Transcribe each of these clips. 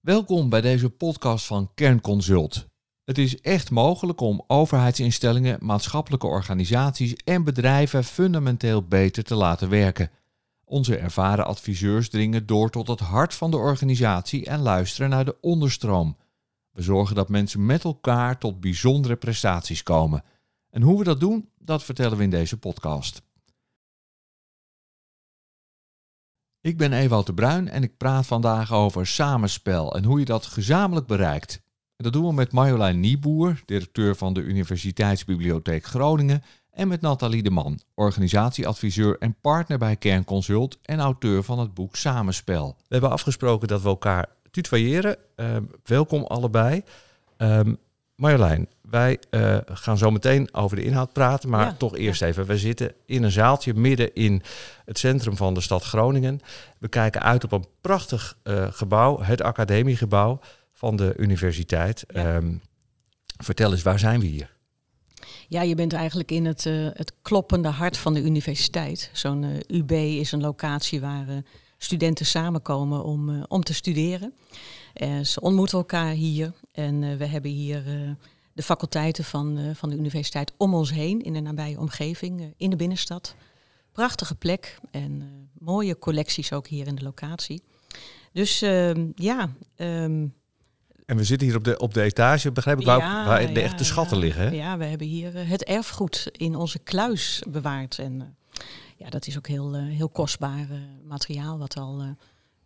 Welkom bij deze podcast van Kernconsult. Het is echt mogelijk om overheidsinstellingen, maatschappelijke organisaties en bedrijven fundamenteel beter te laten werken. Onze ervaren adviseurs dringen door tot het hart van de organisatie en luisteren naar de onderstroom. We zorgen dat mensen met elkaar tot bijzondere prestaties komen. En hoe we dat doen, dat vertellen we in deze podcast. Ik ben Ewout de Bruin en ik praat vandaag over samenspel en hoe je dat gezamenlijk bereikt. En dat doen we met Marjolein Nieboer, directeur van de Universiteitsbibliotheek Groningen, en met Nathalie de Man, organisatieadviseur en partner bij Kernconsult en auteur van het boek Samenspel. We hebben afgesproken dat we elkaar tutoyeren. Uh, welkom allebei. Um, Marjolein, wij uh, gaan zo meteen over de inhoud praten, maar ja, toch eerst ja. even. We zitten in een zaaltje midden in het centrum van de stad Groningen. We kijken uit op een prachtig uh, gebouw, het academiegebouw van de universiteit. Ja. Um, vertel eens, waar zijn we hier? Ja, je bent eigenlijk in het, uh, het kloppende hart van de universiteit. Zo'n UB is een locatie waar studenten samenkomen om, om te studeren. Uh, ze ontmoeten elkaar hier en uh, we hebben hier de faculteiten van, van de universiteit om ons heen in de nabije omgeving, in de binnenstad. Prachtige plek en mooie collecties ook hier in de locatie. Dus ehm, ja. Um, en we zitten hier op de, op de etage, begrijp ik, waar, ja, waar de ja, echte schatten ja, liggen. Hè? Ja, we hebben hier het erfgoed in onze kluis bewaard. En ja, dat is ook heel, heel kostbaar materiaal wat al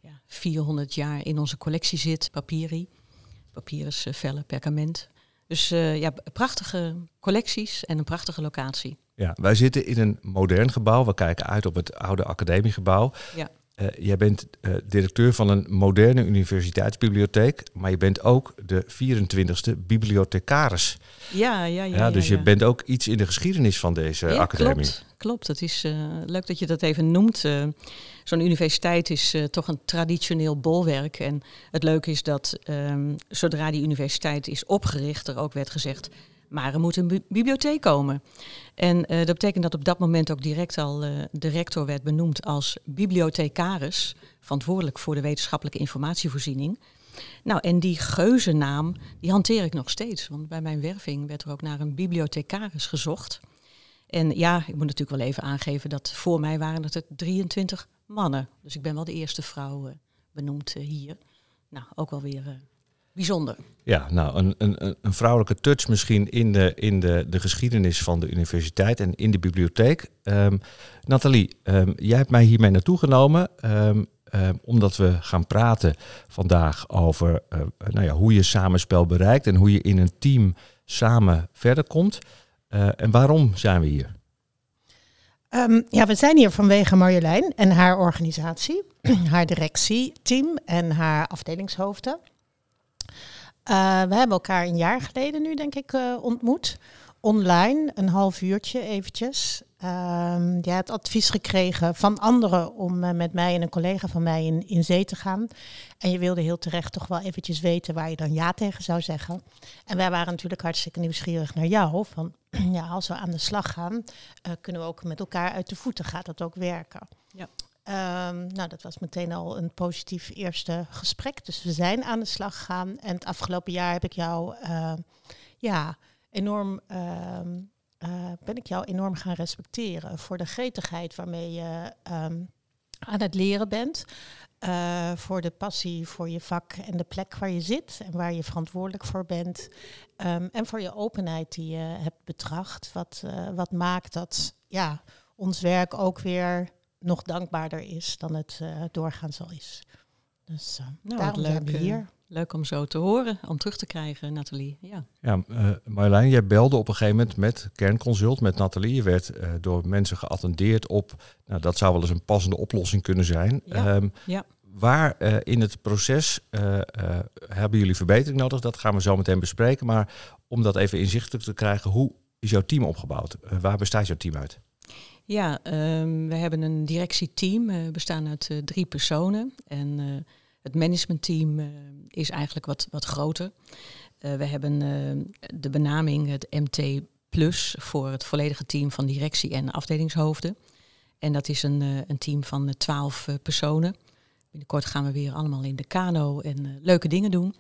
ja, 400 jaar in onze collectie zit, papieri. Papyrus, vellen, perkament. Dus ja, prachtige collecties en een prachtige locatie. Ja, wij zitten in een modern gebouw. We kijken uit op het oude academiegebouw. Ja. Uh, jij bent uh, directeur van een moderne universiteitsbibliotheek, maar je bent ook de 24e bibliothecaris. Ja, ja, ja. ja dus ja, ja. je bent ook iets in de geschiedenis van deze ja, academie. Klopt, klopt. Het is uh, leuk dat je dat even noemt. Zo'n universiteit is toch een traditioneel bolwerk. En het leuke is dat um, zodra die universiteit is opgericht, er ook werd gezegd, maar er moet een bi bibliotheek komen. En uh, dat betekent dat op dat moment ook direct al uh, de rector werd benoemd als bibliothecaris, verantwoordelijk voor de wetenschappelijke informatievoorziening. Nou, en die geuzennaam, die hanteer ik nog steeds. Want bij mijn werving werd er ook naar een bibliothecaris gezocht. En ja, ik moet natuurlijk wel even aangeven dat voor mij waren het er 23 mannen. Dus ik ben wel de eerste vrouw uh, benoemd hier. Nou, ook wel weer bijzonder. Ja, nou, een, een, een vrouwelijke touch misschien in, de, in de, de geschiedenis van de universiteit en in de bibliotheek. Um, Nathalie, um, jij hebt mij hiermee naartoe genomen. Um, omdat we gaan praten vandaag over uh, nou ja, hoe je samenspel bereikt en hoe je in een team samen verder komt. Uh, en waarom zijn we hier? Um, ja, we zijn hier vanwege Marjolein en haar organisatie, haar directieteam en haar afdelingshoofden. Uh, we hebben elkaar een jaar geleden nu, denk ik, uh, ontmoet. Online, een half uurtje eventjes. Um, jij hebt advies gekregen van anderen om uh, met mij en een collega van mij in, in zee te gaan. En je wilde heel terecht toch wel eventjes weten waar je dan ja tegen zou zeggen. En wij waren natuurlijk hartstikke nieuwsgierig naar jou. Van ja, als we aan de slag gaan, kunnen we ook met elkaar uit de voeten. Gaat dat ook werken? Ja. Um, nou, dat was meteen al een positief eerste gesprek. Dus we zijn aan de slag gegaan. En het afgelopen jaar heb ik jou, uh, ja, enorm, uh, uh, ben ik jou enorm gaan respecteren voor de gretigheid waarmee je aan het leren bent. Uh, voor de passie voor je vak en de plek waar je zit en waar je verantwoordelijk voor bent. En voor je openheid die je hebt betracht. Wat, uh, wat maakt dat ja, ons werk ook weer nog dankbaarder is dan het uh, doorgaans al is. Dus uh, nou, daarom leuk, zijn we hier. Leuk om zo te horen, om terug te krijgen, Nathalie. Ja, ja uh, Marjolein, jij belde op een gegeven moment met Kernconsult, met Nathalie. Je werd uh, door mensen geattendeerd op, nou, dat zou wel eens een passende oplossing kunnen zijn. Ja. Um, ja. Waar uh, in het proces hebben jullie verbetering nodig? Dat gaan we zo meteen bespreken. Maar om dat even inzichtelijk te krijgen, hoe is jouw team opgebouwd? waar bestaat jouw team uit? Ja, um, we hebben een directieteam, uh, bestaan uit uh, drie personen. En uh, het managementteam is eigenlijk wat, wat groter. we hebben de benaming het MT Plus voor het volledige team van directie en afdelingshoofden. En dat is een, een team van twaalf personen. binnenkort gaan we weer allemaal in de kano en leuke dingen doen.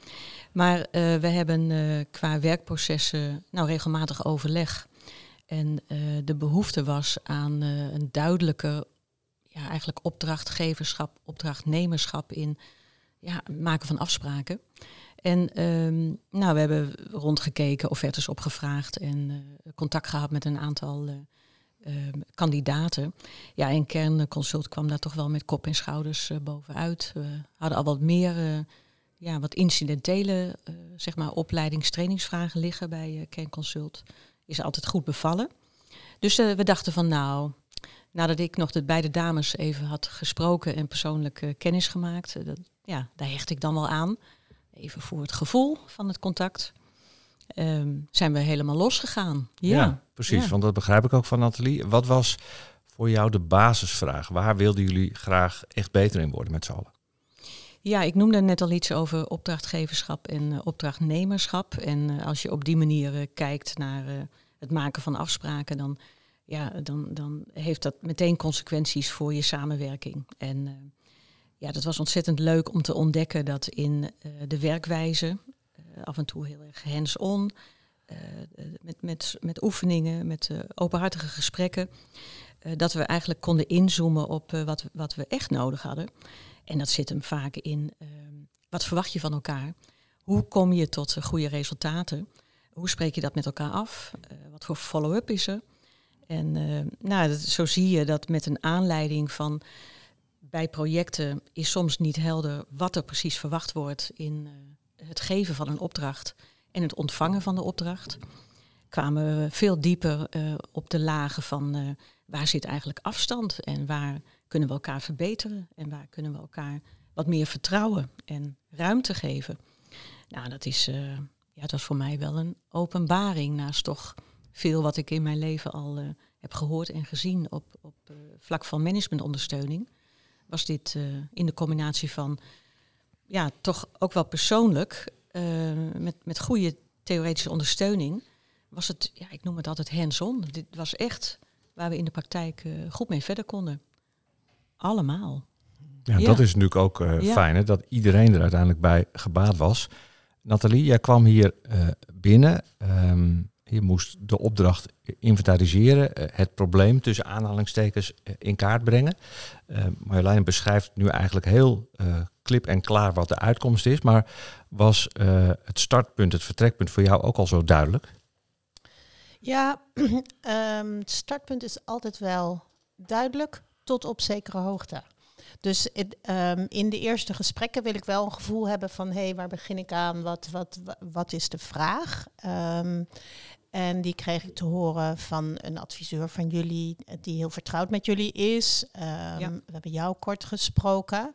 Maar we hebben qua werkprocessen nou regelmatig overleg. En de behoefte was aan een duidelijker ja, eigenlijk opdrachtgeverschap, opdrachtnemerschap in ja, maken van afspraken. En ehm, nou, we hebben rondgekeken, offertes opgevraagd en uh, contact gehad met een aantal uh, kandidaten. Ja, en kernconsult kwam daar toch wel met kop en schouders bovenuit. We hadden al wat meer, ja, wat incidentele, zeg maar, opleidingstrainingsvragen liggen bij kernconsult. Is altijd goed bevallen. Dus we dachten van, nou, nadat ik nog de beide dames even had gesproken en persoonlijk kennis gemaakt, dat, ja, daar hecht ik dan wel aan even voor het gevoel van het contact, ehm, zijn we helemaal losgegaan. Ja, ja precies. Want dat begrijp ik ook van Nathalie. Wat was voor jou de basisvraag? Waar wilden jullie graag echt beter in worden met z'n allen? Ja, ik noemde net al iets over opdrachtgeverschap en uh, opdrachtnemerschap. En uh, als je op die manier uh, kijkt naar het maken van afspraken, dan, ja, dan, dan heeft dat meteen consequenties voor je samenwerking. En ja, dat was ontzettend leuk om te ontdekken dat in de werkwijze, af en toe heel erg hands-on, met, met, met oefeningen, met openhartige gesprekken, dat we eigenlijk konden inzoomen op wat, wat we echt nodig hadden. En dat zit hem vaak in wat verwacht je van elkaar? Hoe kom je tot goede resultaten? Hoe spreek je dat met elkaar af? wat voor follow-up is er? En nou, dat, zo zie je dat met een aanleiding van bij projecten is soms niet helder wat er precies verwacht wordt in uh, het geven van een opdracht en het ontvangen van de opdracht. Kwamen we veel dieper op de lagen van waar zit eigenlijk afstand en waar kunnen we elkaar verbeteren en waar kunnen we elkaar wat meer vertrouwen en ruimte geven. Nou, dat is, ja, dat was voor mij wel een openbaring naast toch veel wat ik in mijn leven al heb gehoord en gezien op, op vlak van managementondersteuning was dit in de combinatie van, ja, toch ook wel persoonlijk, met, met goede theoretische ondersteuning, was het, ja, ik noem het altijd hands-on. Dit was echt waar we in de praktijk goed mee verder konden. Allemaal. Ja, ja. dat is natuurlijk ook ja. fijn, hè, dat iedereen er uiteindelijk bij gebaat was. Nathalie, jij kwam hier binnen. Um, je moest de opdracht inventariseren, eh, het probleem tussen aanhalingstekens eh, in kaart brengen. Uh, Marjolein beschrijft nu eigenlijk heel uh, klip en klaar wat de uitkomst is. Maar was uh, het startpunt, het vertrekpunt voor jou ook al zo duidelijk? Ja, um, het startpunt is altijd wel duidelijk tot op zekere hoogte. Dus um, in de eerste gesprekken wil ik wel een gevoel hebben van hé, hey, waar begin ik aan? Wat, wat, wat is de vraag? Um, en die kreeg ik te horen van een adviseur van jullie, die heel vertrouwd met jullie is. Um, ja. We hebben jou kort gesproken.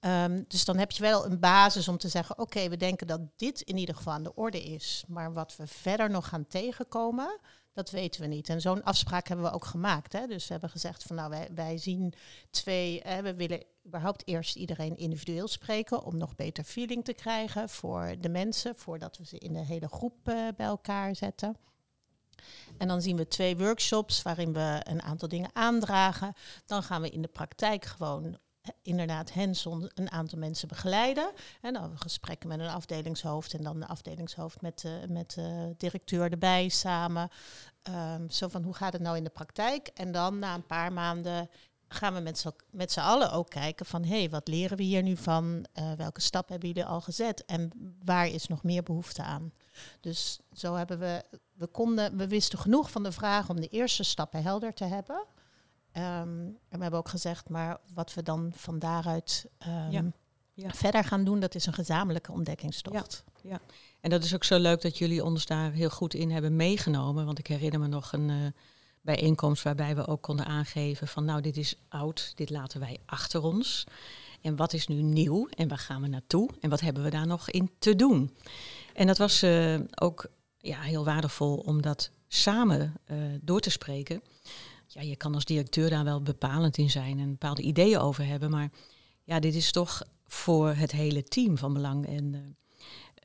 Um, dus dan heb je wel een basis om te zeggen: oké, we denken dat dit in ieder geval aan de orde is. Maar wat we verder nog gaan tegenkomen, dat weten we niet. En zo'n afspraak hebben we ook gemaakt. Hè? Dus we hebben gezegd van nou, wij, wij zien twee, hè, we willen überhaupt eerst iedereen individueel spreken om nog beter feeling te krijgen voor de mensen, voordat we ze in de hele groep uh, bij elkaar zetten. En dan zien we twee workshops waarin we een aantal dingen aandragen. Dan gaan we in de praktijk gewoon inderdaad hands-on een aantal mensen begeleiden. En dan gesprekken met een afdelingshoofd en dan de afdelingshoofd met de, met de directeur erbij samen. Um, zo van hoe gaat het nou in de praktijk? En dan na een paar maanden gaan we met z'n, allen ook kijken van hé, hey, wat leren we hier nu van? Uh, welke stap hebben jullie al gezet? En waar is nog meer behoefte aan? Dus zo hebben we, we konden, we wisten genoeg van de vraag om de eerste stappen helder te hebben. Um, en we hebben ook gezegd, maar wat we dan van daaruit um, ja. Ja. verder gaan doen, dat is een gezamenlijke ontdekkingstocht. Ja, ja, en dat is ook zo leuk dat jullie ons daar heel goed in hebben meegenomen. Want ik herinner me nog een uh, bijeenkomst waarbij we ook konden aangeven van nou, dit is oud, dit laten wij achter ons. En wat is nu nieuw en waar gaan we naartoe en wat hebben we daar nog in te doen? En dat was uh, ook ja, heel waardevol om dat samen uh, door te spreken ja, je kan als directeur daar wel bepalend in zijn en bepaalde ideeën over hebben. Maar ja, dit is toch voor het hele team van belang. En uh,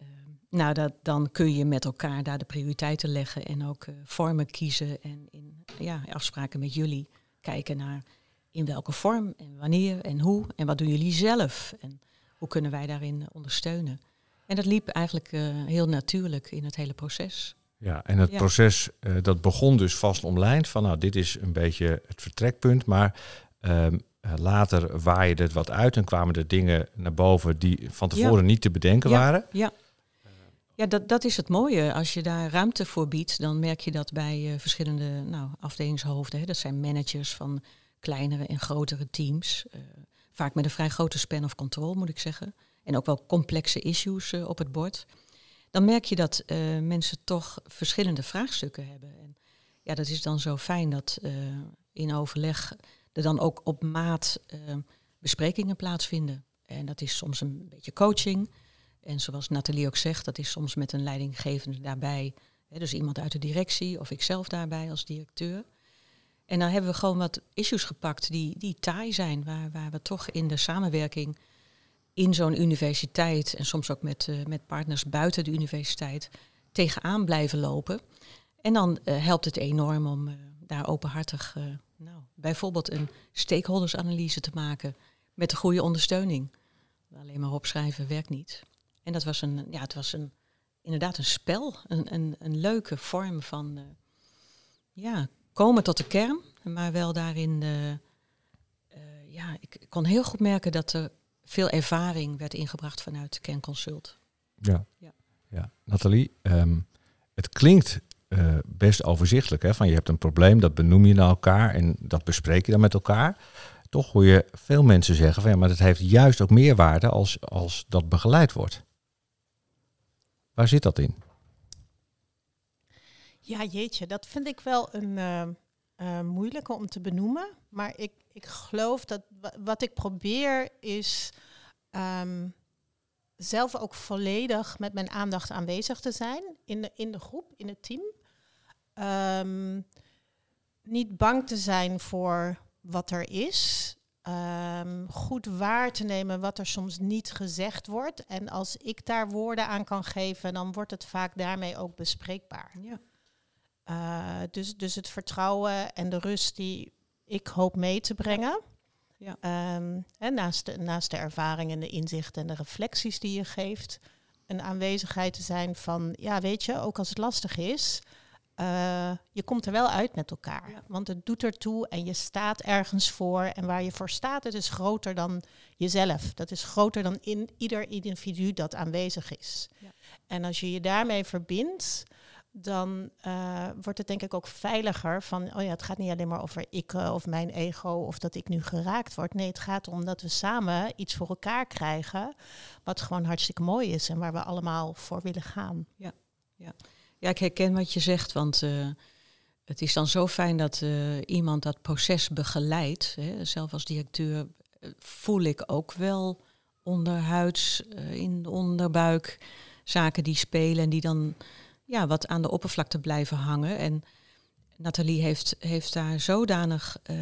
uh, nou, dat, dan kun je met elkaar daar de prioriteiten leggen en ook uh, vormen kiezen. En in ja, afspraken met jullie kijken naar in welke vorm en wanneer en hoe en wat doen jullie zelf en hoe kunnen wij daarin ondersteunen. En dat liep eigenlijk eh, heel natuurlijk in het hele proces. Ja, en het Ja. proces eh, dat begon dus vast omlijnd van nou, dit is een beetje het vertrekpunt, maar ehm, eh, later waaide het wat uit en kwamen er dingen naar boven die van tevoren niet te bedenken Ja. waren. Ja, ja dat, dat is het mooie. Als je daar ruimte voor biedt, dan merk je dat bij eh, verschillende nou, afdelingshoofden. Hè, dat zijn managers van kleinere en grotere teams. vaak met een vrij grote span of control, moet ik zeggen. En ook wel complexe issues op het bord. Dan merk je dat eh, mensen toch verschillende vraagstukken hebben. En ja, dat is dan zo fijn dat eh, in overleg er dan ook op maat eh, besprekingen plaatsvinden. En dat is soms een beetje coaching. En zoals Nathalie ook zegt, dat is soms met een leidinggevende daarbij. Hè, dus iemand uit de directie of ikzelf daarbij als directeur. En dan hebben we gewoon wat issues gepakt die, die taai zijn. Waar, waar we toch in de samenwerking in zo'n universiteit en soms ook met, eh, met partners buiten de universiteit tegenaan blijven lopen. En dan eh, helpt het enorm om eh, daar openhartig nou, bijvoorbeeld een stakeholdersanalyse te maken met de goede ondersteuning. Alleen maar opschrijven werkt niet. En dat was een, ja, het was een, inderdaad een spel, een, een, een leuke vorm van ja, komen tot de kern, maar wel daarin, ja, ik kon heel goed merken dat er veel ervaring werd ingebracht vanuit Kernconsult. Ja. Ja. ja. Nathalie, ehm, het klinkt eh, best overzichtelijk. Hè? Van je hebt een probleem, dat benoem je naar elkaar en dat bespreek je dan met elkaar. Toch hoor je veel mensen zeggen van ja, maar dat heeft juist ook meerwaarde als, als dat begeleid wordt. Waar zit dat in? Ja, jeetje, dat vind ik wel een eh, eh, moeilijke om te benoemen. Maar ik, ik geloof dat wa- wat ik probeer is ehm, zelf ook volledig met mijn aandacht aanwezig te zijn in de, in de groep, in het team. Ehm, niet bang te zijn voor wat er is. Ehm, goed waar te nemen wat er soms niet gezegd wordt. En als ik daar woorden aan kan geven, dan wordt het vaak daarmee ook bespreekbaar. Ja. Uh, dus, dus het vertrouwen en de rust die ik hoop mee te brengen. Ja. Ehm, en naast, de, naast de ervaring en de inzichten en de reflecties die je geeft, een aanwezigheid te zijn van, ja, weet je, ook als het lastig is, uh, je komt er wel uit met elkaar. Ja. Want het doet ertoe en je staat ergens voor. En waar je voor staat, het is groter dan jezelf. Dat is groter dan in ieder individu dat aanwezig is. Ja. En als je je daarmee verbindt, dan uh, wordt het denk ik ook veiliger van, oh ja, het gaat niet alleen maar over ik uh, of mijn ego of dat ik nu geraakt word. Nee, het gaat om dat we samen iets voor elkaar krijgen wat gewoon hartstikke mooi is en waar we allemaal voor willen gaan. Ja, ja. ja ik herken wat je zegt, want uh, het is dan zo fijn dat iemand dat proces begeleidt. Hè. Zelf als directeur eh, voel ik ook wel onderhuids, in de onderbuik, zaken die spelen en die dan ja, wat aan de oppervlakte blijven hangen. En Nathalie heeft, heeft daar zodanig uh,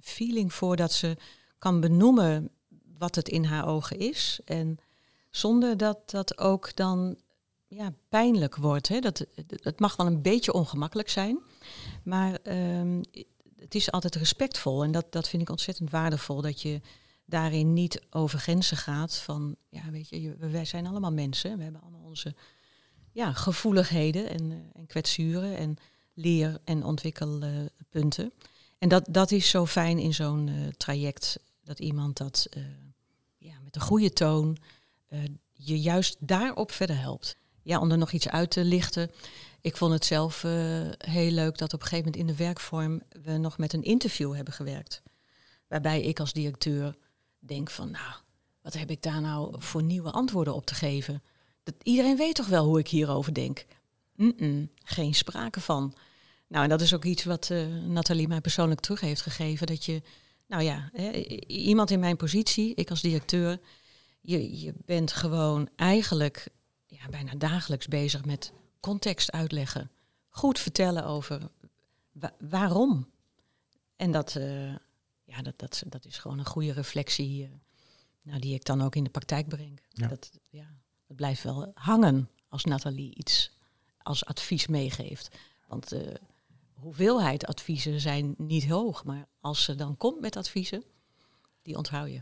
feeling voor dat ze kan benoemen wat het in haar ogen is. En zonder dat dat ook dan ja, pijnlijk wordt. Hè. Dat, het mag wel een beetje ongemakkelijk zijn, maar um, het is altijd respectvol. En dat, dat vind ik ontzettend waardevol, dat je daarin niet over grenzen gaat van, ja, weet je, wij zijn allemaal mensen, we hebben allemaal onze ja, gevoeligheden en, uh, en kwetsuren en leer- en ontwikkelpunten. En dat, dat is zo fijn in zo'n uh, traject, dat iemand dat uh, ja, met een goede toon je juist daarop verder helpt. Ja, om er nog iets uit te lichten. Ik vond het zelf heel leuk dat op een gegeven moment in de werkvorm we nog met een interview hebben gewerkt. Waarbij ik als directeur denk van, nou, wat heb ik daar nou voor nieuwe antwoorden op te geven? Iedereen weet toch wel hoe ik hierover denk? Mm -mm, geen sprake van. Nou, en dat is ook iets wat uh, Nathalie mij persoonlijk terug heeft gegeven. Dat je, nou ja, hè, iemand in mijn positie, ik als directeur, je, je bent gewoon eigenlijk ja, bijna dagelijks bezig met context uitleggen. Goed vertellen over wa waarom. En dat, uh, ja, dat, dat, dat is gewoon een goede reflectie uh, nou, die ik dan ook in de praktijk breng. Ja. Dat, ja, het blijft wel hangen als Nathalie iets als advies meegeeft. Want uh, hoeveelheid adviezen zijn niet hoog. Maar als ze dan komt met adviezen, die onthoud je.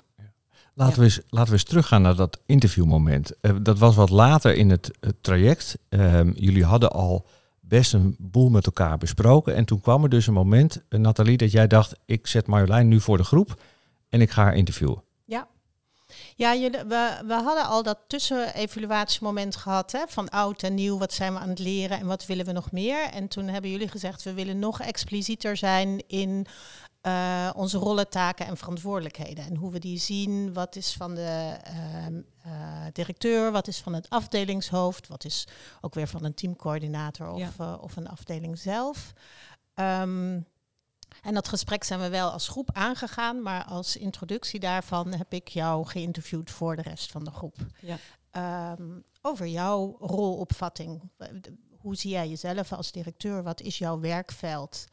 Laten, we eens, laten we eens teruggaan naar dat interviewmoment. Uh, dat was wat later in het, het traject. Uh, jullie hadden al best een boel met elkaar besproken. En toen kwam er dus een moment, uh, Nathalie, dat jij dacht... ik zet Marjolein nu voor de groep en ik ga haar interviewen. Ja, jullie, we, we hadden al dat tussenevaluatiemoment gehad hè, van oud en nieuw. Wat zijn we aan het leren en wat willen we nog meer? En toen hebben jullie gezegd, we willen nog explicieter zijn in uh, onze rollen, taken en verantwoordelijkheden. En hoe we die zien, wat is van de uh, uh, directeur, wat is van het afdelingshoofd, wat is ook weer van een teamcoördinator of, ja. of een afdeling zelf. Um, en dat gesprek zijn we wel als groep aangegaan, maar als introductie daarvan heb ik jou geïnterviewd voor de rest van de groep. Ja. Um, over jouw rolopvatting. Hoe zie jij jezelf als directeur? Wat is jouw werkveld?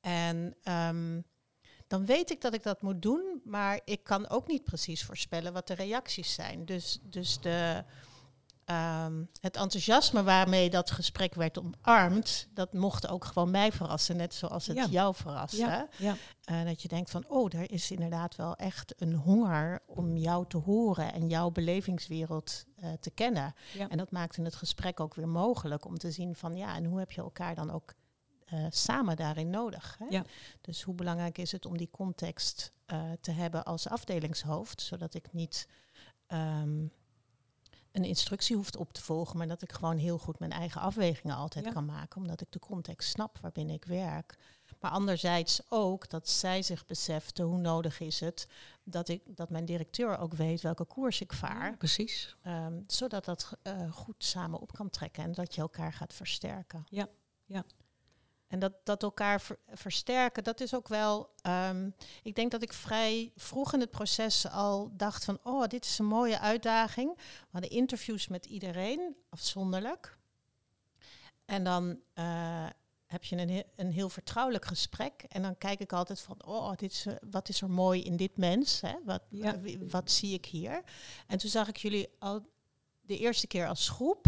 En um, dan weet ik dat ik dat moet doen, maar ik kan ook niet precies voorspellen wat de reacties zijn. Dus, dus de, um, het enthousiasme waarmee dat gesprek werd omarmd, dat mocht ook gewoon mij verrassen, net zoals het ja. jou verraste. Ja. Ja. Uh, dat je denkt van, oh, er is inderdaad wel echt een honger om jou te horen en jouw belevingswereld uh, te kennen. En dat maakte het gesprek ook weer mogelijk om te zien van, ja, en hoe heb je elkaar dan ook uh, samen daarin nodig. Hè? Ja. Dus hoe belangrijk is het om die context uh, te hebben als afdelingshoofd, zodat ik niet um, een instructie hoef op te volgen, maar dat ik gewoon heel goed mijn eigen afwegingen altijd ja. kan maken, omdat ik de context snap waarbinnen ik werk. Maar anderzijds ook dat zij zich besefte hoe nodig is het dat, ik, dat mijn directeur ook weet welke koers ik vaar. Ja, precies. Um, zodat dat uh, goed samen op kan trekken en dat je elkaar gaat versterken. Ja, ja. En dat, dat elkaar ver, versterken, dat is ook wel. Um, ik denk dat ik vrij vroeg in het proces al dacht van, oh, dit is een mooie uitdaging. We hadden interviews met iedereen, afzonderlijk. En dan uh, heb je een, een heel vertrouwelijk gesprek. En dan kijk ik altijd van, oh, dit is, wat is er mooi in dit mens? Hè? Wat, ja. wat zie ik hier? En toen zag ik jullie al de eerste keer als groep.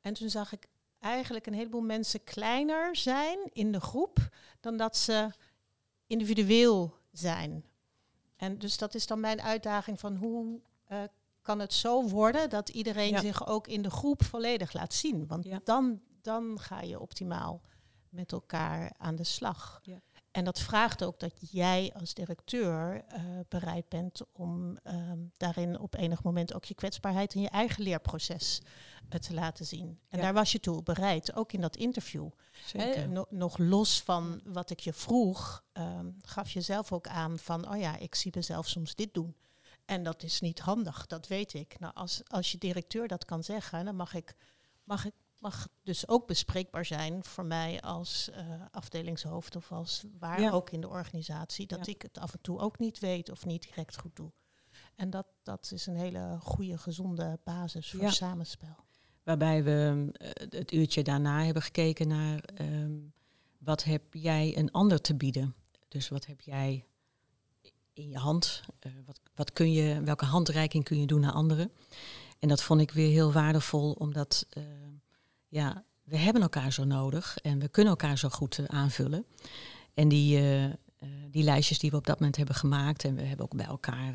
En toen zag ik eigenlijk een heleboel mensen kleiner zijn in de groep dan dat ze individueel zijn. En dus dat is dan mijn uitdaging van hoe uh, kan het zo worden dat iedereen ja. zich ook in de groep volledig laat zien. Want ja. dan, dan ga je optimaal met elkaar aan de slag. Ja. En dat vraagt ook dat jij als directeur uh, bereid bent om uh, daarin op enig moment ook je kwetsbaarheid in je eigen leerproces uh, te laten zien. En ja. daar was je toe bereid, ook in dat interview. Hè, no nog los van wat ik je vroeg, um, gaf je zelf ook aan van, oh ja, ik zie mezelf soms dit doen. En dat is niet handig, dat weet ik. Nou, als, als je directeur dat kan zeggen, dan mag ik, mag ik mag dus ook bespreekbaar zijn voor mij als uh, afdelingshoofd of als waar ja. ook in de organisatie, dat ja. ik het af en toe ook niet weet of niet direct goed doe. En dat, dat is een hele goede, gezonde basis voor ja. samenspel. Waarbij we uh, het uurtje daarna hebben gekeken naar um, wat heb jij een ander te bieden. Dus wat heb jij in je hand? Uh, wat, wat kun je, welke handreiking kun je doen naar anderen? En dat vond ik weer heel waardevol, omdat ja, we hebben elkaar zo nodig en we kunnen elkaar zo goed uh, aanvullen. En die, uh, uh, die lijstjes die we op dat moment hebben gemaakt, en we hebben ook bij elkaar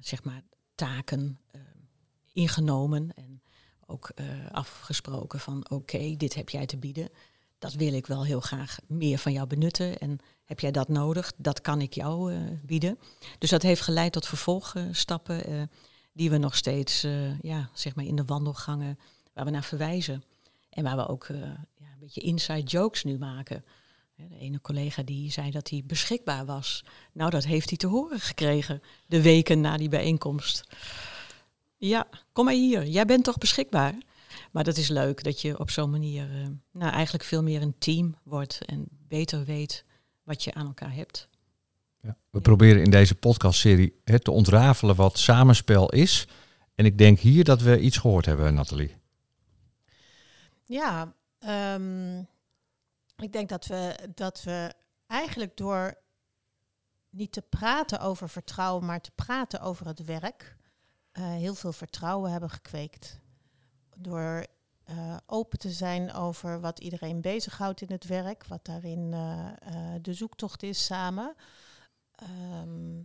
zeg maar taken ingenomen en ook afgesproken van oké, dit heb jij te bieden. Dat wil ik wel heel graag meer van jou benutten. En heb jij dat nodig? Dat kan ik jou bieden. Dus dat heeft geleid tot vervolgstappen die we nog steeds ja, zeg maar in de wandelgangen waar we naar verwijzen. En waar we ook uh, ja, een beetje inside jokes nu maken. De ene collega die zei dat hij beschikbaar was. Nou, dat heeft hij te horen gekregen de weken na die bijeenkomst. Ja, kom maar hier. Jij bent toch beschikbaar? Maar dat is leuk dat je op zo'n manier uh, nou, eigenlijk veel meer een team wordt en beter weet wat je aan elkaar hebt. Ja, we proberen in deze podcastserie te ontrafelen wat samenspel is. En ik denk hier dat we iets gehoord hebben, Nathalie. Ja, um, ik denk dat we, dat we eigenlijk door niet te praten over vertrouwen, maar te praten over het werk, uh, heel veel vertrouwen hebben gekweekt. Door eh, open te zijn over wat iedereen bezighoudt in het werk, wat daarin de zoektocht is samen. Ehm,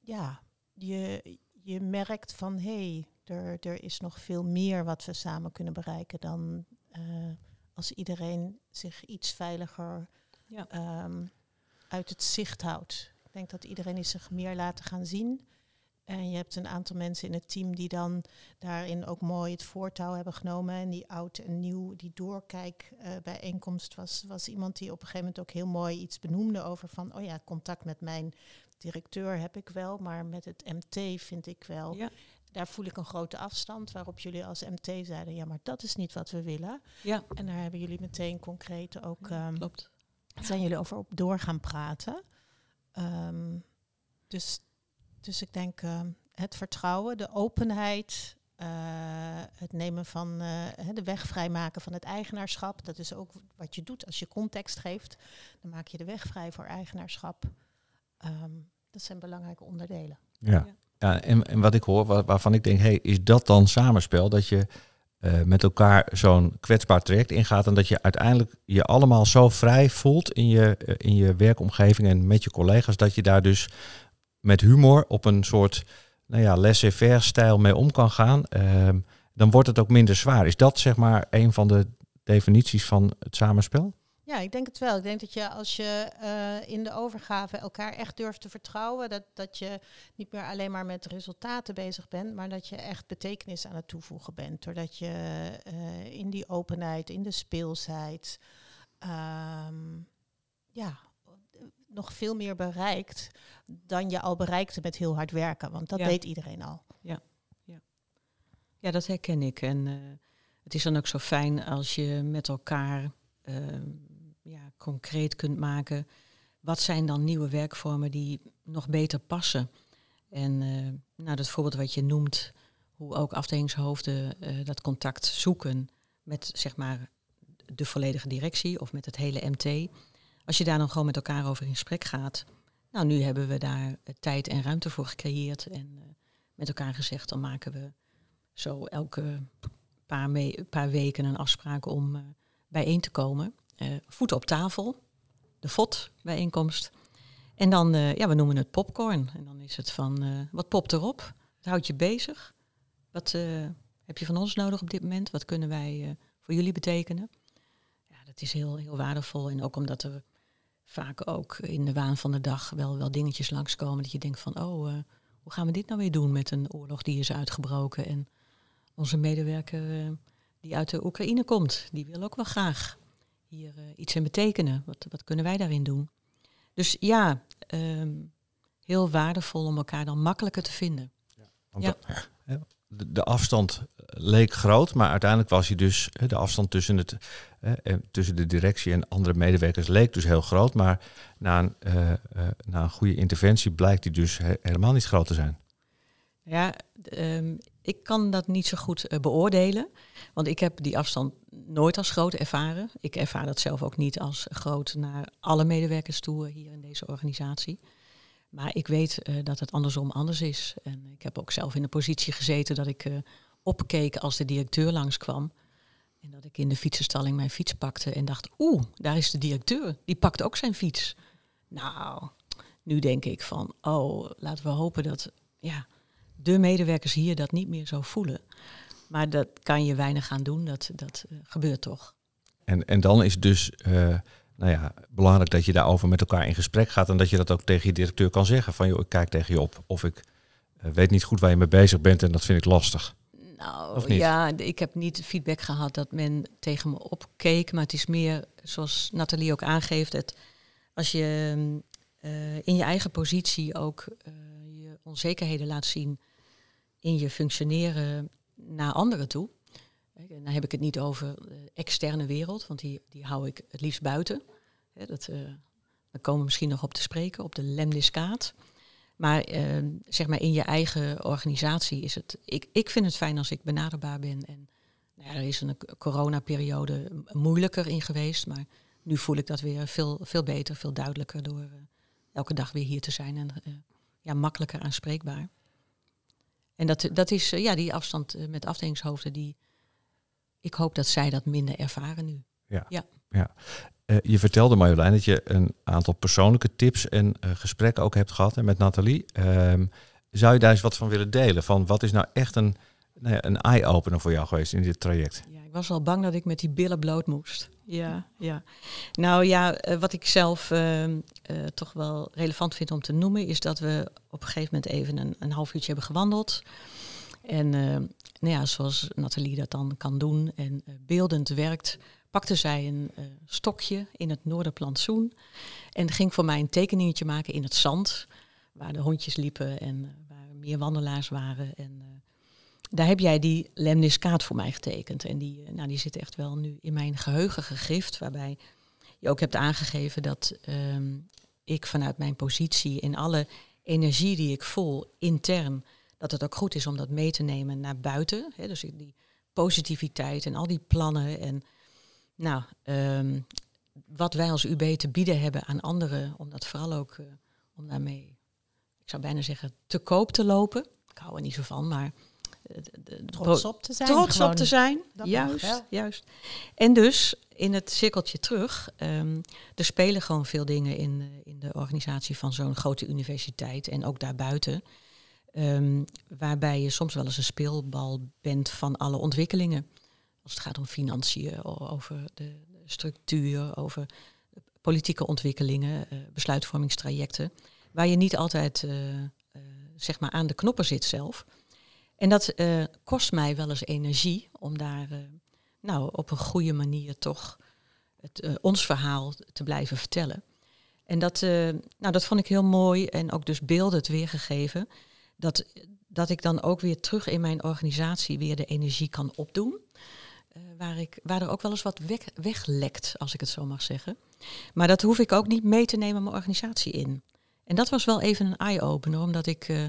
ja, je, je merkt van hé, hey, er, er is nog veel meer wat we samen kunnen bereiken dan als iedereen zich iets veiliger ja. Ehm, uit het zicht houdt. Ik denk dat iedereen is zich meer laten gaan zien. En je hebt een aantal mensen in het team die dan daarin ook mooi het voortouw hebben genomen. En die oud en nieuw, die doorkijkbijeenkomst uh, was, was iemand die op een gegeven moment ook heel mooi iets benoemde over van, oh ja, contact met mijn directeur heb ik wel, maar met het MT vind ik wel. Ja. Daar voel ik een grote afstand, waarop jullie als MT zeiden, ja, maar dat is niet wat we willen. Ja. En daar hebben jullie meteen concreet ook, um, Klopt. zijn jullie over op door gaan praten. Um, dus dus ik denk uh, het vertrouwen, de openheid, uh, het nemen van uh, de weg vrijmaken van het eigenaarschap. Dat is ook wat je doet als je context geeft. Dan maak je de weg vrij voor eigenaarschap. Um, dat zijn belangrijke onderdelen. Ja, ja en, en wat ik hoor, waar, waarvan ik denk, hey, is dat dan samenspel? Dat je met elkaar zo'n kwetsbaar traject ingaat en dat je uiteindelijk je allemaal zo vrij voelt in je, in je werkomgeving en met je collega's, dat je daar dus met humor op een soort nou ja, laissez-faire stijl mee om kan gaan, ehm, dan wordt het ook minder zwaar. Is dat zeg maar een van de definities van het samenspel? Ja, ik denk het wel. Ik denk dat je als je uh, in de overgave elkaar echt durft te vertrouwen, dat, dat je niet meer alleen maar met resultaten bezig bent, maar dat je echt betekenis aan het toevoegen bent. Doordat je uh, in die openheid, in de speelsheid, um, ja, nog veel meer bereikt dan je al bereikte met heel hard werken. Want dat deed iedereen al. Ja, ja. ja dat herken ik. En uh, het is dan ook zo fijn als je met elkaar uh, ja, concreet kunt maken. Wat zijn dan nieuwe werkvormen die nog beter passen? En uh, nou, dat voorbeeld wat je noemt, hoe ook afdelingshoofden dat contact zoeken met zeg maar de volledige directie of met het hele MT als je daar dan gewoon met elkaar over in gesprek gaat. Nou, nu hebben we daar tijd en ruimte voor gecreëerd. En met elkaar gezegd, dan maken we zo elke paar, paar weken een afspraak om bijeen te komen. Uh, voeten op tafel, de FOT bijeenkomst. En dan, ja, we noemen het popcorn. En dan is het van, wat popt erop? Het houdt je bezig. Wat heb je van ons nodig op dit moment? Wat kunnen wij voor jullie betekenen? Ja, dat is heel, heel waardevol. En ook omdat er vaak ook in de waan van de dag wel, wel dingetjes langskomen. Dat je denkt van, oh, hoe gaan we dit nou weer doen met een oorlog die is uitgebroken? En onze medewerker die uit de Oekraïne komt, die wil ook wel graag hier uh, iets in betekenen. Wat, wat kunnen wij daarin doen? Dus ja, um, heel waardevol om elkaar dan makkelijker te vinden. Ja, ja de, de, afstand leek groot, maar uiteindelijk was hij dus de afstand tussen, het, eh, tussen de directie en andere medewerkers leek dus heel groot. Maar na een, uh, na een goede interventie blijkt die dus helemaal niet groot te zijn. Ja, um, ik kan dat niet zo goed uh, beoordelen, want ik heb die afstand nooit als groot ervaren. Ik ervaar dat zelf ook niet als groot naar alle medewerkers toe hier in deze organisatie. Maar ik weet uh, dat het andersom anders is. En ik heb ook zelf in de positie gezeten dat ik opkeek als de directeur langskwam. En dat ik in de fietsenstalling mijn fiets pakte en dacht, oeh, daar is de directeur. Die pakt ook zijn fiets. Nou, nu denk ik van, oh, laten we hopen dat ja, de medewerkers hier dat niet meer zo voelen. Maar dat kan je weinig aan doen, dat, dat uh, gebeurt toch. En, en dan is dus nou ja, belangrijk dat je daarover met elkaar in gesprek gaat en dat je dat ook tegen je directeur kan zeggen. Van joh, ik kijk tegen je op of ik uh, weet niet goed waar je mee bezig bent en dat vind ik lastig. Nou ja, ik heb niet feedback gehad dat men tegen me opkeek, maar het is meer zoals Nathalie ook aangeeft, het, als je uh, in je eigen positie ook je onzekerheden laat zien in je functioneren naar anderen toe, dan heb ik het niet over de externe wereld, want die, die hou ik het liefst buiten. dat, uh, daar komen we misschien nog op te spreken, op de lemniscaat. Maar uh, zeg maar in je eigen organisatie is het. Ik, ik vind het fijn als ik benaderbaar ben. En nou er is een coronaperiode moeilijker in geweest. Maar nu voel ik dat weer veel, veel beter, veel duidelijker door uh, elke dag weer hier te zijn en ja, makkelijker aanspreekbaar. En dat, dat is ja, die afstand met afdelingshoofden die ik hoop dat zij dat minder ervaren nu. Ja. ja. ja. Uh, je vertelde Marjolein dat je een aantal persoonlijke tips en uh, gesprekken ook hebt gehad hè, met Nathalie. Uh, zou je daar eens wat van willen delen? Van wat is nou echt een, nou ja, een eye-opener voor jou geweest in dit traject? Ja, was al bang dat ik met die billen bloot moest. Ja, ja. Nou ja, uh, wat ik zelf ehm, toch wel relevant vind om te noemen, is dat we op een gegeven moment even een, een half uurtje hebben gewandeld. En nou ja, zoals Nathalie dat dan kan doen en beeldend werkt, pakte zij een stokje in het Noorderplantsoen en ging voor mij een tekeningetje maken in het zand, waar de hondjes liepen en waar meer wandelaars waren. En daar heb jij die lemniscaat voor mij getekend. En die, nou, die zit echt wel nu in mijn geheugen gegrift, waarbij je ook hebt aangegeven dat um, ik vanuit mijn positie in alle energie die ik voel intern, dat het ook goed is om dat mee te nemen naar buiten. Dus die positiviteit en al die plannen en nou, um, wat wij als UB te bieden hebben aan anderen, om dat vooral ook uh, om daarmee, ik zou bijna zeggen, te koop te lopen. Ik hou er niet zo van, maar trots op te zijn. Trots op te zijn, juist, juist. En dus in het cirkeltje terug, um, er spelen gewoon veel dingen in, uh, in de organisatie van zo'n grote universiteit en ook daarbuiten. Um, waarbij je soms wel eens een speelbal bent van alle ontwikkelingen. Als het gaat om financiën, over de structuur, over politieke ontwikkelingen, uh, besluitvormingstrajecten, waar je niet altijd uh, uh, zeg maar aan de knoppen zit zelf. En dat kost mij wel eens energie om daar nou, op een goede manier toch het, ons verhaal te blijven vertellen. En dat, nou, dat vond ik heel mooi en ook dus beelden het weergegeven. Dat, dat ik dan ook weer terug in mijn organisatie weer de energie kan opdoen. Uh, waar, ik, waar er ook wel eens wat weg, weglekt, als ik het zo mag zeggen. Maar dat hoef ik ook niet mee te nemen mijn organisatie in. En dat was wel even een eye-opener, omdat ik uh,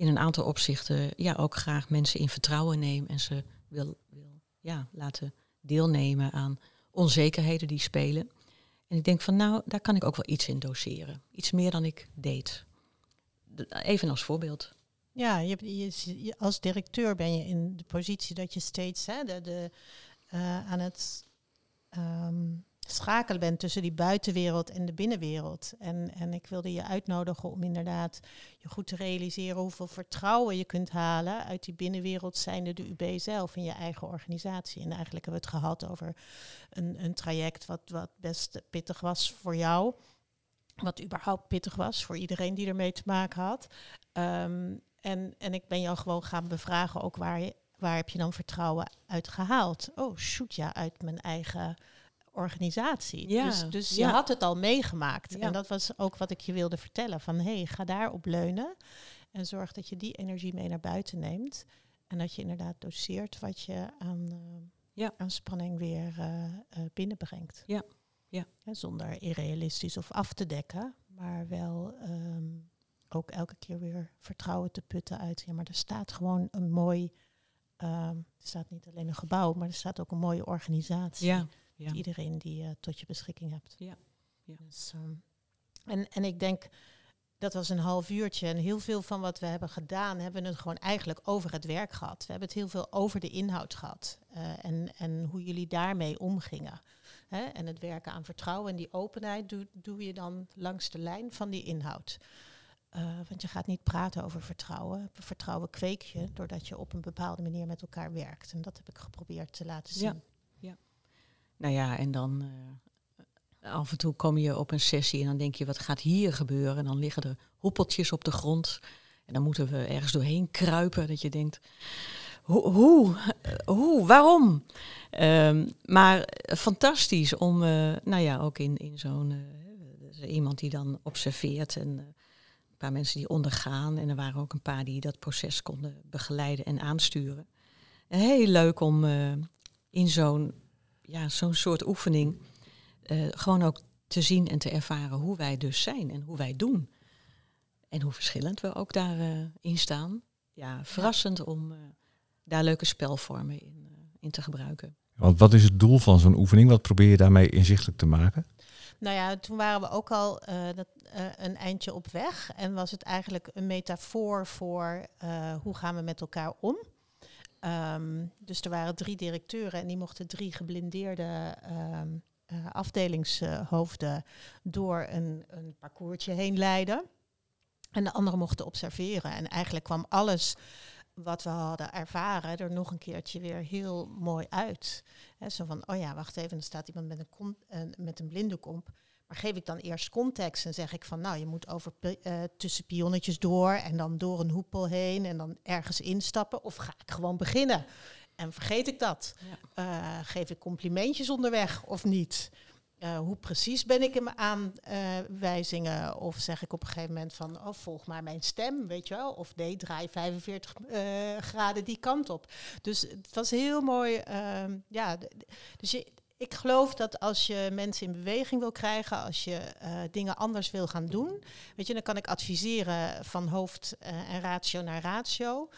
in een aantal opzichten ja, ook graag mensen in vertrouwen neem en ze wil, wil ja, laten deelnemen aan onzekerheden die spelen. En ik denk van nou, daar kan ik ook wel iets in doseren. Iets meer dan ik deed. Even als voorbeeld. Ja, je, je, als directeur ben je in de positie dat je steeds hè, de, de, uh, aan het um, schakelen bent tussen die buitenwereld en de binnenwereld. En, en ik wilde je uitnodigen om inderdaad je goed te realiseren hoeveel vertrouwen je kunt halen uit die binnenwereld, zijnde de UB zelf in je eigen organisatie. En eigenlijk hebben we het gehad over een, een traject wat, wat best pittig was voor jou. Wat überhaupt pittig was voor iedereen die ermee te maken had. Um, en, en ik ben jou gewoon gaan bevragen ook waar, je, waar heb je dan vertrouwen uit gehaald? Oh, shoot, ja, uit mijn eigen organisatie. Ja, dus dus ja. je had het al meegemaakt. Ja. En dat was ook wat ik je wilde vertellen. Van hé, hey, ga daarop leunen. En zorg dat je die energie mee naar buiten neemt. En dat je inderdaad doseert wat je aan, uh, ja. aan spanning weer uh, uh, binnenbrengt. Ja. Ja. zonder irrealistisch of af te dekken, maar wel um, ook elke keer weer vertrouwen te putten uit. Ja, maar er staat gewoon een mooi. Um, er staat niet alleen een gebouw, maar er staat ook een mooie organisatie. Ja, ja. Iedereen die uh, tot je beschikking hebt. Ja. ja. Dus, um, en, en ik denk, dat was een half uurtje. En heel veel van wat we hebben gedaan, hebben we het gewoon eigenlijk over het werk gehad. We hebben het heel veel over de inhoud gehad. Uh, en, en hoe jullie daarmee omgingen. Hè? En het werken aan vertrouwen en die openheid doe, doe je dan langs de lijn van die inhoud. Uh, want je gaat niet praten over vertrouwen. Vertrouwen kweek je doordat je op een bepaalde manier met elkaar werkt. En dat heb ik geprobeerd te laten zien. Ja. Nou ja, en dan uh, af en toe kom je op een sessie en dan denk je, wat gaat hier gebeuren? En dan liggen er hoepeltjes op de grond. En dan moeten we ergens doorheen kruipen. Dat je denkt, hoe, hoe, hoe waarom? Um, maar fantastisch om, uh, nou ja, ook in, in zo'n, iemand die dan observeert en paar mensen die ondergaan. En er waren ook een paar die dat proces konden begeleiden en aansturen. En heel leuk om in zo'n ja, zo'n soort oefening uh, gewoon ook te zien en te ervaren hoe wij dus zijn en hoe wij doen. En hoe verschillend we ook daarin uh, staan. Ja, verrassend ja. om daar leuke spelvormen in, in te gebruiken. Want wat is het doel van zo'n oefening? Wat probeer je daarmee inzichtelijk te maken? Nou ja, toen waren we ook al uh, dat, uh, een eindje op weg. En was het eigenlijk een metafoor voor uh, hoe gaan we met elkaar om. Ehm, dus er waren drie directeuren en die mochten drie geblindeerde ehm, eh, afdelingshoofden door een, een parcoursje heen leiden. En de anderen mochten observeren. En eigenlijk kwam alles wat we hadden ervaren er nog een keertje weer heel mooi uit. zo van, oh ja, wacht even, er staat iemand met een, uh, met een blinddoek Maar geef ik dan eerst context en zeg ik van, nou, je moet over uh, tussen pionnetjes door en dan door een hoepel heen en dan ergens instappen. Of ga ik gewoon beginnen? En vergeet ik dat? Ja. geef ik complimentjes onderweg of niet? Uh, hoe precies ben ik in mijn aanwijzingen? of zeg ik op een gegeven moment van, oh, volg maar mijn stem, weet je wel? Of nee, draai 45 uh, eh, graden die kant op. Dus het was heel mooi. Uh, ja, dus je, ik geloof dat als je mensen in beweging wil krijgen, als je uh, dingen anders wil gaan doen, weet je, dan kan ik adviseren van hoofd en ratio naar ratio.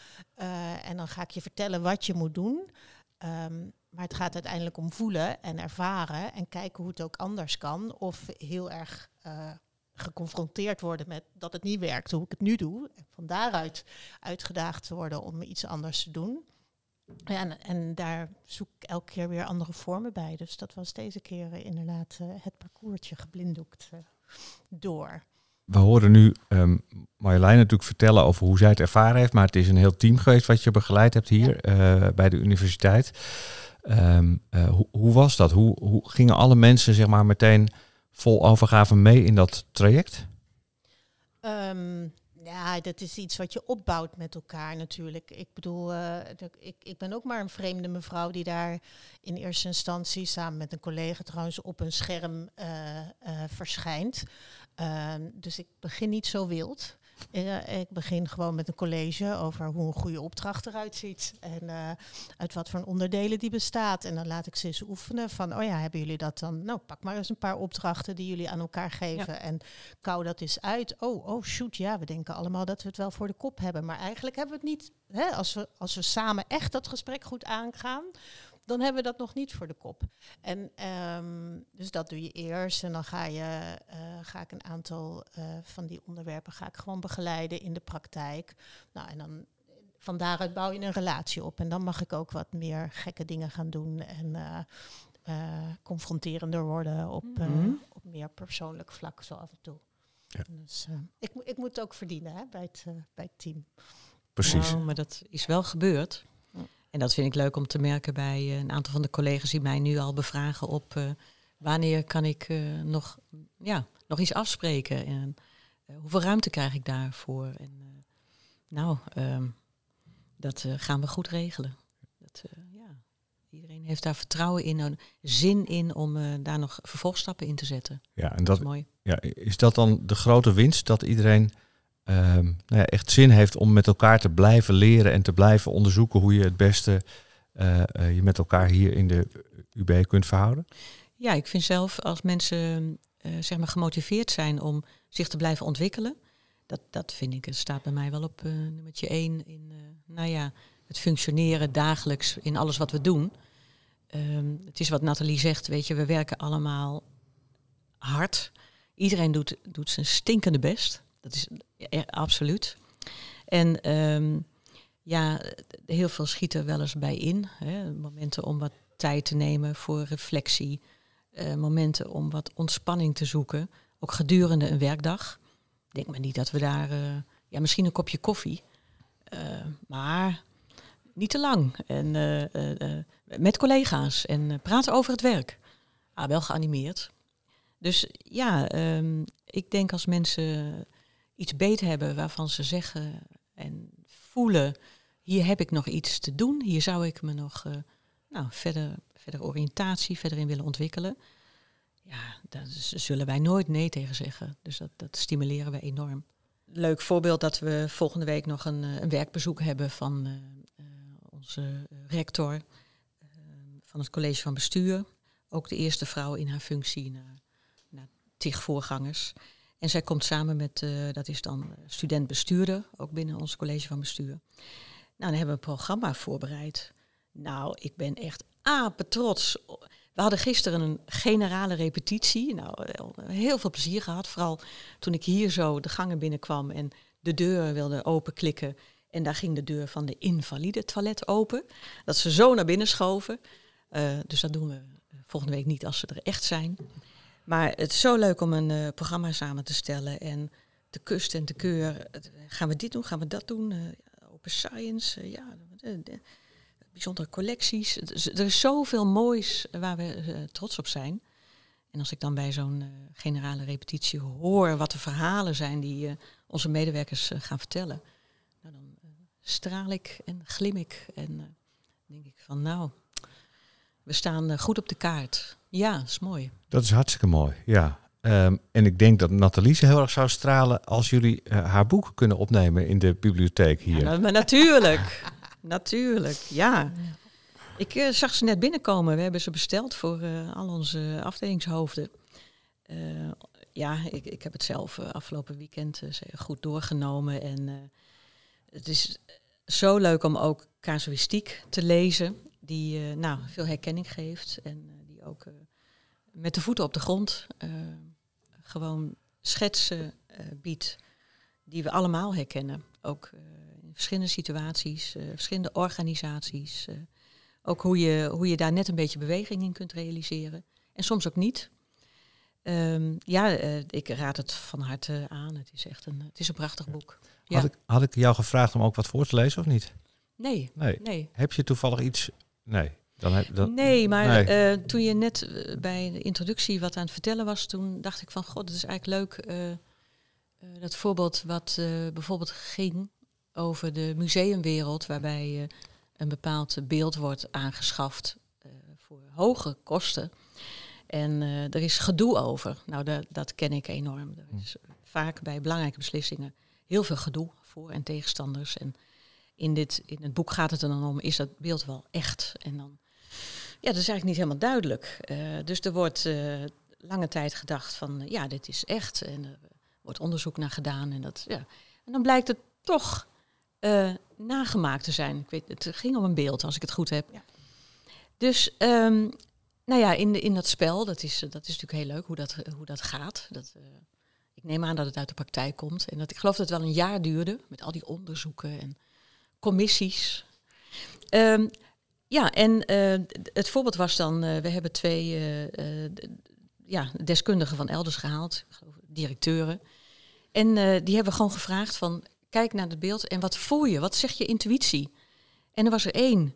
en dan ga ik je vertellen wat je moet doen. Um, maar het gaat uiteindelijk om voelen en ervaren en kijken hoe het ook anders kan. Of heel erg geconfronteerd worden met dat het niet werkt, hoe ik het nu doe. En van daaruit uitgedaagd worden om iets anders te doen. Ja, en, en, daar zoek ik elke keer weer andere vormen bij. Dus dat was deze keer inderdaad uh, het parcoursje geblinddoekt uh, door. We horen nu um, Marjolein natuurlijk vertellen over hoe zij het ervaren heeft. Maar het is een heel team geweest wat je begeleid hebt hier ja. bij de universiteit. Um, hoe, hoe, was dat? Hoe, hoe, gingen alle mensen zeg maar meteen vol overgave mee in dat traject? Um, ja, dat is iets wat je opbouwt met elkaar natuurlijk. Ik bedoel, uh, ik, ik ben ook maar een vreemde mevrouw die daar in eerste instantie samen met een collega trouwens op een scherm uh, uh, verschijnt. Ehm, dus ik begin niet zo wild. Uh, ik begin gewoon met een college over hoe een goede opdracht eruit ziet. En uh, uit wat voor onderdelen die bestaat. En dan laat ik ze eens oefenen van, oh ja, hebben jullie dat dan? Nou, pak maar eens een paar opdrachten die jullie aan elkaar geven. En kou dat eens uit. Oh, oh, shoot, ja, we denken allemaal dat we het wel voor de kop hebben. Maar eigenlijk hebben we het niet, hè, als, we, als we samen echt dat gesprek goed aangaan dan hebben we dat nog niet voor de kop. En um, dus dat doe je eerst. En dan ga, je, uh, ga ik een aantal uh, van die onderwerpen ga ik gewoon begeleiden in de praktijk. Nou, en dan van daaruit bouw je een relatie op. En dan mag ik ook wat meer gekke dingen gaan doen. En uh, confronterender worden op, mm -hmm. op meer persoonlijk vlak, zo af en toe. Ja. Dus ik, ik moet het ook verdienen hè, bij, het, bij het team. Precies. Nou, maar dat is wel gebeurd. En dat vind ik leuk om te merken bij uh, een aantal van de collega's die mij nu al bevragen op uh, wanneer kan ik uh, nog, ja, nog iets afspreken en hoeveel ruimte krijg ik daarvoor. En, nou, um, dat gaan we goed regelen. Dat, ja. Iedereen heeft daar vertrouwen in, zin in om daar nog vervolgstappen in te zetten. Ja, en dat, dat is mooi. Ja, is dat dan de grote winst dat iedereen nou ja, echt zin heeft om met elkaar te blijven leren en te blijven onderzoeken hoe je het beste uh, uh, je met elkaar hier in de UB kunt verhouden? Ja, ik vind zelf als mensen uh, zeg maar gemotiveerd zijn om zich te blijven ontwikkelen, dat, dat vind ik, het staat bij mij wel op nummertje één in nou ja, het functioneren dagelijks in alles wat we doen. Um, het is wat Nathalie zegt, weet je, we werken allemaal hard. Iedereen doet, doet zijn stinkende best. Dat is absoluut. En um, ja, heel veel schieten wel eens bij in. Hè. Momenten om wat tijd te nemen voor reflectie. Uh, momenten om wat ontspanning te zoeken. Ook gedurende een werkdag. Denk maar niet dat we daar... Uh, ja, misschien een kopje koffie. Uh, maar niet te lang. En met collega's. En praten over het werk. Ah, wel geanimeerd. Dus ja, um, ik denk als mensen iets beter hebben waarvan ze zeggen en voelen, hier heb ik nog iets te doen, hier zou ik me nog uh, nou, verder, verder oriëntatie, verder in willen ontwikkelen. Ja, daar zullen wij nooit nee tegen zeggen. Dus dat, dat stimuleren we enorm. Leuk voorbeeld dat we volgende week nog een, eh, een werkbezoek hebben van uh, onze rector van het college van bestuur. Ook de eerste vrouw in haar functie naar, naar tig voorgangers. En zij komt samen met, uh, dat is dan student-bestuurder, ook binnen ons college van bestuur. Nou, dan hebben we een programma voorbereid. Nou, ik ben echt apetrots. We hadden gisteren een generale repetitie. Nou, heel veel plezier gehad. Vooral toen ik hier zo de gangen binnenkwam en de deur wilde openklikken. En daar ging de deur van de invalide toilet open. Dat ze zo naar binnen schoven. Dus dat doen we volgende week niet als ze er echt zijn. Maar het is zo leuk om een uh, programma samen te stellen. En te kust en te keur. Gaan we dit doen? Gaan we dat doen? Uh, open science. ja, bijzondere collecties. Er is zoveel moois waar we trots op zijn. En als ik dan bij zo'n generale repetitie hoor wat de verhalen zijn die onze medewerkers gaan vertellen, nou, dan straal ik en glim ik. En denk ik van nou, we staan eh, goed op de kaart. Ja, dat is mooi. Dat is hartstikke mooi, ja. Um, en ik denk dat Nathalie heel erg zou stralen als jullie uh, haar boek kunnen opnemen in de bibliotheek hier. Ja, maar natuurlijk, natuurlijk, ja. Ik uh, zag ze net binnenkomen. We hebben ze besteld voor uh, al onze afdelingshoofden. ja, ik, ik heb het zelf afgelopen weekend goed doorgenomen. En het is zo leuk om ook casuïstiek te lezen die nou, veel herkenning geeft en die ook uh, met de voeten op de grond gewoon schetsen biedt die we allemaal herkennen. Ook in verschillende situaties, verschillende organisaties. ook hoe je, hoe je daar net een beetje beweging in kunt realiseren. En soms ook niet. Um, ja, ik raad het van harte aan. Het is echt een, het is een prachtig boek. Ja. Had, ik, had ik jou gevraagd om ook wat voor te lezen of niet? Nee. Nee. nee. Heb je toevallig iets Nee. Dan heb, dan, nee, maar eh, toen je net eh, bij de introductie wat aan het vertellen was, toen dacht ik van, god, het is eigenlijk leuk. Uh, dat voorbeeld wat bijvoorbeeld ging over de museumwereld, waarbij een bepaald beeld wordt aangeschaft voor hoge kosten. En er is gedoe over. Nou, dat, dat ken ik enorm. Er is vaak bij belangrijke beslissingen heel veel gedoe voor en tegenstanders. En in, dit, in het boek gaat het er dan om, is dat beeld wel echt? En dan, ja, dat is eigenlijk niet helemaal duidelijk. Uh, dus er wordt uh, lange tijd gedacht van, ja, dit is echt. En er wordt onderzoek naar gedaan. En, dat, ja. en dan blijkt het toch nagemaakt te zijn. Ik weet, het ging om een beeld, als ik het goed heb. Ja. Dus, um, nou ja, in, de, in dat spel, dat is, dat is natuurlijk heel leuk hoe dat, hoe dat gaat. Dat, ik neem aan dat het uit de praktijk komt. En dat, ik geloof dat het wel een jaar duurde, met al die onderzoeken en commissies. Um, ja, en uh, het voorbeeld was dan, uh, we hebben twee uh, ja, deskundigen van elders gehaald, directeuren. En die hebben gewoon gevraagd van, kijk naar het beeld en wat voel je? Wat zegt je intuïtie? En er was er één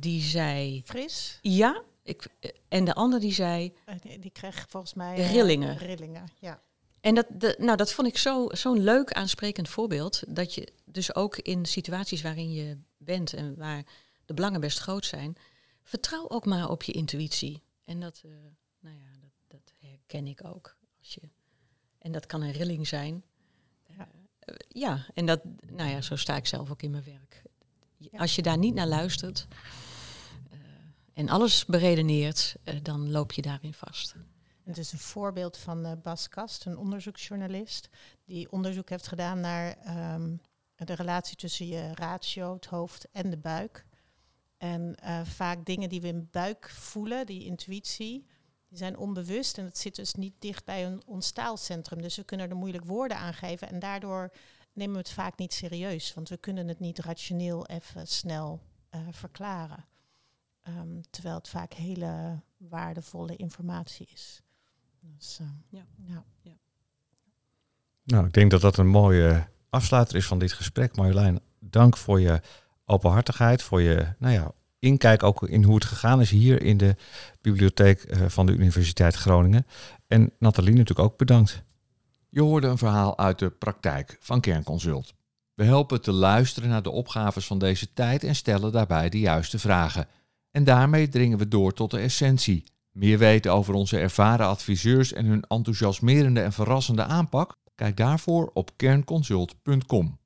die zei... Fris? Ja, ik, en de ander die zei... Die, die kreeg volgens mij... rillingen. rillingen, ja. En dat, de, nou, dat vond ik zo'n zo leuk aansprekend voorbeeld. Dat je dus ook in situaties waarin je bent en waar de belangen best groot zijn, vertrouw ook maar op je intuïtie. En dat, uh, nou ja, dat, dat, herken ik ook. Als je, en dat kan een rilling zijn. Ja. Uh, ja, en dat, nou ja, zo sta ik zelf ook in mijn werk. Als je daar niet naar luistert uh, en alles beredeneert, dan loop je daarin vast. Het is een voorbeeld van Bas Kast, een onderzoeksjournalist, die onderzoek heeft gedaan naar um, de relatie tussen je ratio, het hoofd en de buik. En uh, vaak dingen die we in buik voelen, die intuïtie, die zijn onbewust en het zit dus niet dicht bij een, ons staalcentrum. Dus we kunnen er moeilijk woorden aan geven en daardoor nemen we het vaak niet serieus, want we kunnen het niet rationeel even snel uh, verklaren. Um, terwijl het vaak hele waardevolle informatie is. Dus, uh, ja. Ja. ja. Nou, ik denk dat dat een mooie afsluiter is van dit gesprek. Marjolein, dank voor je openhartigheid, voor je nou ja, inkijk ook in hoe het gegaan is hier in de bibliotheek uh, van de Universiteit Groningen. En Nathalie natuurlijk ook bedankt. Je hoorde een verhaal uit de praktijk van Kernconsult. We helpen te luisteren naar de opgaves van deze tijd en stellen daarbij de juiste vragen. En daarmee dringen we door tot de essentie. Meer weten over onze ervaren adviseurs en hun enthousiasmerende en verrassende aanpak? Kijk daarvoor op kernconsult.com.